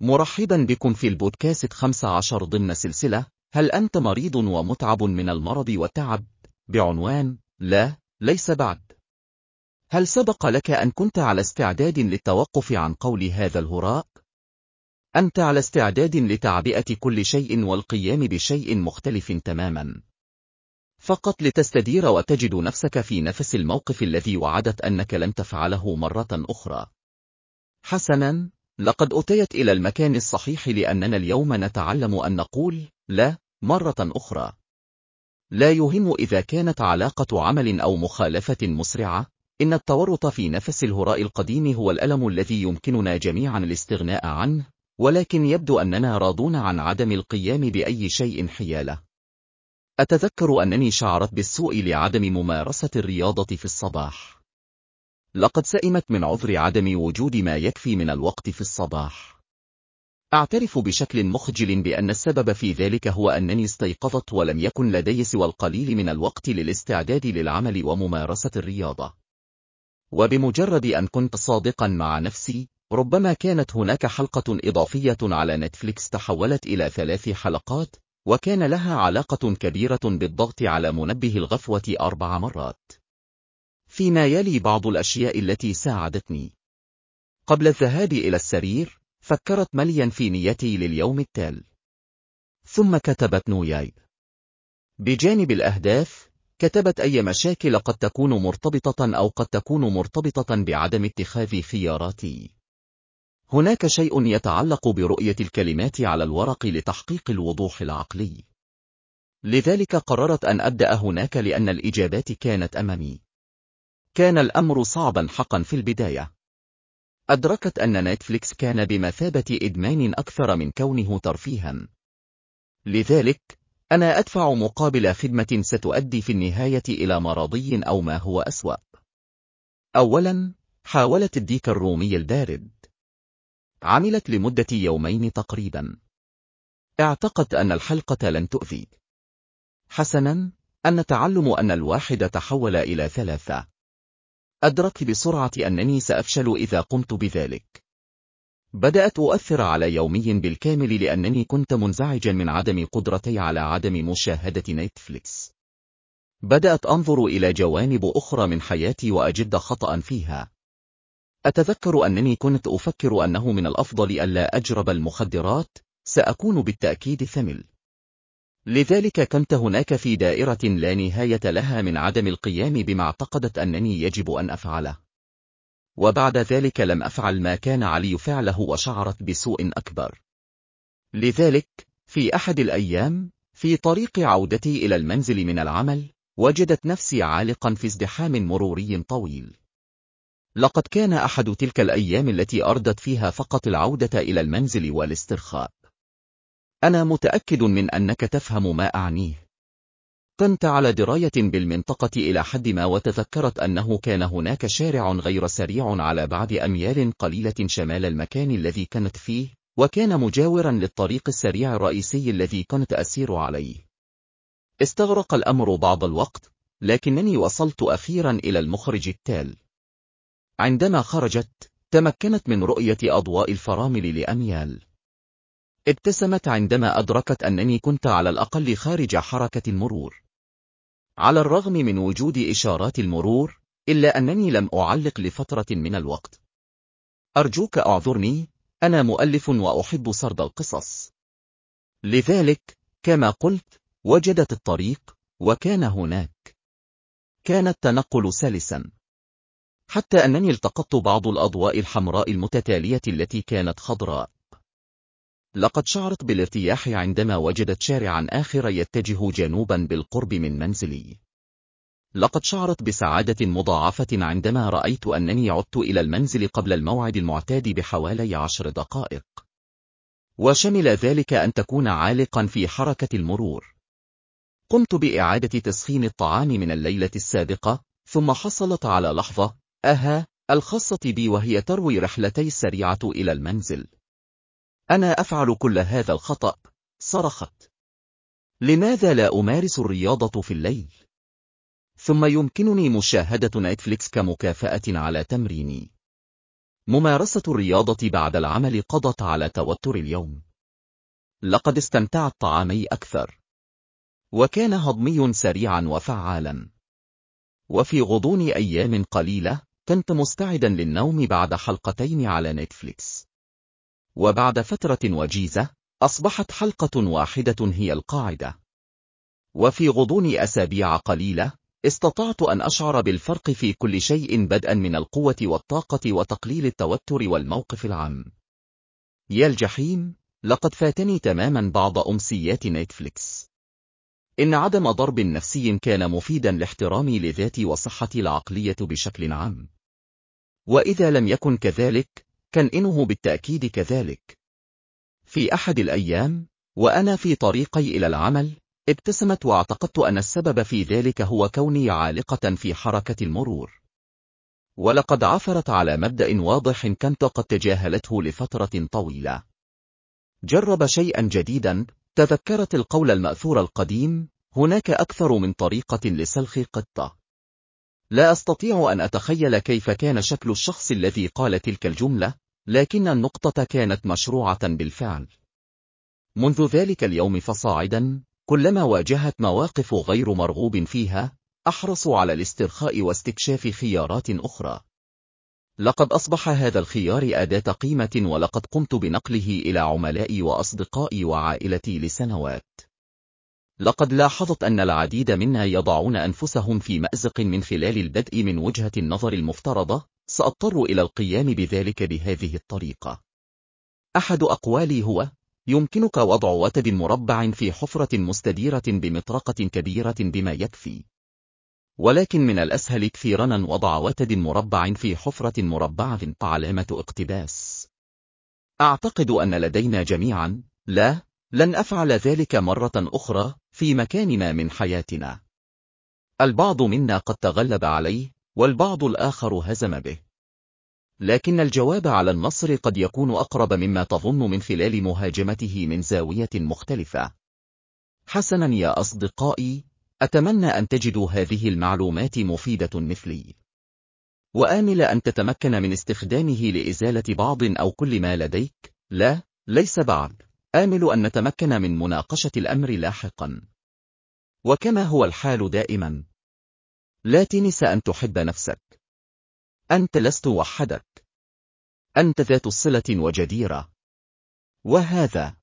مرحبا بكم في البودكاست 15 ضمن سلسلة. هل أنت مريض ومتعب من المرض والتعب؟ بعنوان لا ليس بعد. هل سبق لك أن كنت على استعداد للتوقف عن قول هذا الهراء؟ أنت على استعداد لتعبئة كل شيء والقيام بشيء مختلف تماما. فقط لتستدير وتجد نفسك في نفس الموقف الذي وعدت أنك لن تفعله مرة أخرى. حسنا. لقد أتيت إلى المكان الصحيح لأننا اليوم نتعلم أن نقول لا مرة أخرى. لا يهم إذا كانت علاقة عمل أو مخالفة مسرعة. إن التورط في نفس الهراء القديم هو الألم الذي يمكننا جميعا الاستغناء عنه ولكن يبدو أننا راضون عن عدم القيام بأي شيء حيالة. أتذكر أنني شعرت بالسوء لعدم ممارسة الرياضة في الصباح. لقد سئمت من عذر عدم وجود ما يكفي من الوقت في الصباح. أعترف بشكل مخجل بأن السبب في ذلك هو أنني استيقظت ولم يكن لدي سوى القليل من الوقت للاستعداد للعمل وممارسة الرياضة. وبمجرد أن كنت صادقا مع نفسي، ربما كانت هناك حلقة إضافية على نتفليكس تحولت إلى ثلاث حلقات، وكان لها علاقة كبيرة بالضغط على منبه الغفوة أربع مرات. فيما يلي بعض الأشياء التي ساعدتني. قبل الذهاب إلى السرير، فكرت مليا في نيتي لليوم التالي. ثم كتبت نوياي. بجانب الأهداف، كتبت أي مشاكل قد تكون مرتبطة أو قد تكون مرتبطة بعدم اتخاذ خياراتي. هناك شيء يتعلق برؤية الكلمات على الورق لتحقيق الوضوح العقلي. لذلك قررت أن أبدأ هناك لأن الإجابات كانت أمامي. كان الأمر صعبا حقا في البداية. أدركت أن نتفليكس كان بمثابة إدمان أكثر من كونه ترفيها. لذلك، أنا أدفع مقابل خدمة ستؤدي في النهاية إلى مرضي أو ما هو أسوأ. أولا، حاولت الديك الرومي البارد. عملت لمدة يومين تقريبا. اعتقدت أن الحلقة لن تؤذي. حسنا، أن تعلم أن الواحد تحول إلى ثلاثة. أدركت بسرعة أنني سأفشل إذا قمت بذلك. بدأت أؤثر على يومي بالكامل لأنني كنت منزعجا من عدم قدرتي على عدم مشاهدة نتفليكس. بدأت أنظر إلى جوانب أخرى من حياتي وأجد خطأ فيها. أتذكر أنني كنت أفكر أنه من الأفضل ألا أجرب المخدرات، سأكون بالتأكيد ثمل. لذلك كنت هناك في دائرة لا نهاية لها من عدم القيام بما اعتقدت أنني يجب أن أفعله. وبعد ذلك لم أفعل ما كان علي فعله وشعرت بسوء أكبر. لذلك، في أحد الأيام، في طريق عودتي إلى المنزل من العمل، وجدت نفسي عالقا في ازدحام مروري طويل. لقد كان أحد تلك الأيام التي أردت فيها فقط العودة إلى المنزل والاسترخاء. أنا متأكد من أنك تفهم ما أعنيه. كنت على دراية بالمنطقة إلى حد ما وتذكرت أنه كان هناك شارع غير سريع على بعد أميال قليلة شمال المكان الذي كانت فيه، وكان مجاورا للطريق السريع الرئيسي الذي كنت أسير عليه. استغرق الأمر بعض الوقت، لكنني وصلت أخيرا إلى المخرج التال. عندما خرجت، تمكنت من رؤية أضواء الفرامل لأميال. ابتسمت عندما أدركت أنني كنت على الأقل خارج حركة المرور. على الرغم من وجود إشارات المرور، إلا أنني لم أعلق لفترة من الوقت. أرجوك أعذرني، أنا مؤلف وأحب سرد القصص. لذلك، كما قلت، وجدت الطريق، وكان هناك. كان التنقل سلسا. حتى أنني التقطت بعض الأضواء الحمراء المتتالية التي كانت خضراء. لقد شعرت بالارتياح عندما وجدت شارعا آخر يتجه جنوبا بالقرب من منزلي. لقد شعرت بسعادة مضاعفة عندما رأيت أنني عدت إلى المنزل قبل الموعد المعتاد بحوالي عشر دقائق. وشمل ذلك أن تكون عالقا في حركة المرور. قمت بإعادة تسخين الطعام من الليلة السابقة، ثم حصلت على لحظة، أها، الخاصة بي وهي تروي رحلتي السريعة إلى المنزل. أنا أفعل كل هذا الخطأ، صرخت. لماذا لا أمارس الرياضة في الليل؟ ثم يمكنني مشاهدة نتفليكس كمكافأة على تمريني. ممارسة الرياضة بعد العمل قضت على توتر اليوم. لقد استمتعت طعامي أكثر. وكان هضمي سريعا وفعالا. وفي غضون أيام قليلة كنت مستعدا للنوم بعد حلقتين على نتفليكس. وبعد فترة وجيزة أصبحت حلقة واحدة هي القاعدة. وفي غضون أسابيع قليلة استطعت أن أشعر بالفرق في كل شيء بدءا من القوة والطاقة وتقليل التوتر والموقف العام. يا الجحيم، لقد فاتني تماما بعض أمسيات نتفليكس. إن عدم ضرب نفسي كان مفيدا لاحترامي لذاتي وصحتي العقلية بشكل عام. وإذا لم يكن كذلك، كان إنه بالتأكيد كذلك. في أحد الأيام، وأنا في طريقي إلى العمل، ابتسمت واعتقدت أن السبب في ذلك هو كوني عالقة في حركة المرور. ولقد عثرت على مبدأ واضح كنت قد تجاهلته لفترة طويلة. جرب شيئا جديدا، تذكرت القول المأثور القديم، هناك أكثر من طريقة لسلخ قطة. لا أستطيع أن أتخيل كيف كان شكل الشخص الذي قال تلك الجملة، لكن النقطة كانت مشروعة بالفعل. منذ ذلك اليوم فصاعدا، كلما واجهت مواقف غير مرغوب فيها، أحرص على الاسترخاء واستكشاف خيارات أخرى. لقد أصبح هذا الخيار أداة قيمة ولقد قمت بنقله إلى عملائي وأصدقائي وعائلتي لسنوات. لقد لاحظت أن العديد منا يضعون أنفسهم في مأزق من خلال البدء من وجهة النظر المفترضة، سأضطر إلى القيام بذلك بهذه الطريقة. أحد أقوالي هو: يمكنك وضع وتد مربع في حفرة مستديرة بمطرقة كبيرة بما يكفي. ولكن من الأسهل كثيرا وضع وتد مربع في حفرة مربعة علامة اقتباس. أعتقد أن لدينا جميعا، لا، لن أفعل ذلك مرة أخرى، في مكان ما من حياتنا. البعض منا قد تغلب عليه، والبعض الآخر هزم به. لكن الجواب على النصر قد يكون أقرب مما تظن من خلال مهاجمته من زاوية مختلفة. حسنا يا أصدقائي، أتمنى أن تجدوا هذه المعلومات مفيدة مثلي. وآمل أن تتمكن من استخدامه لإزالة بعض أو كل ما لديك، لا، ليس بعد. آمل أن نتمكن من مناقشة الأمر لاحقا. وكما هو الحال دائما. لا تنس أن تحب نفسك. أنت لست وحدك. أنت ذات صلة وجديرة. وهذا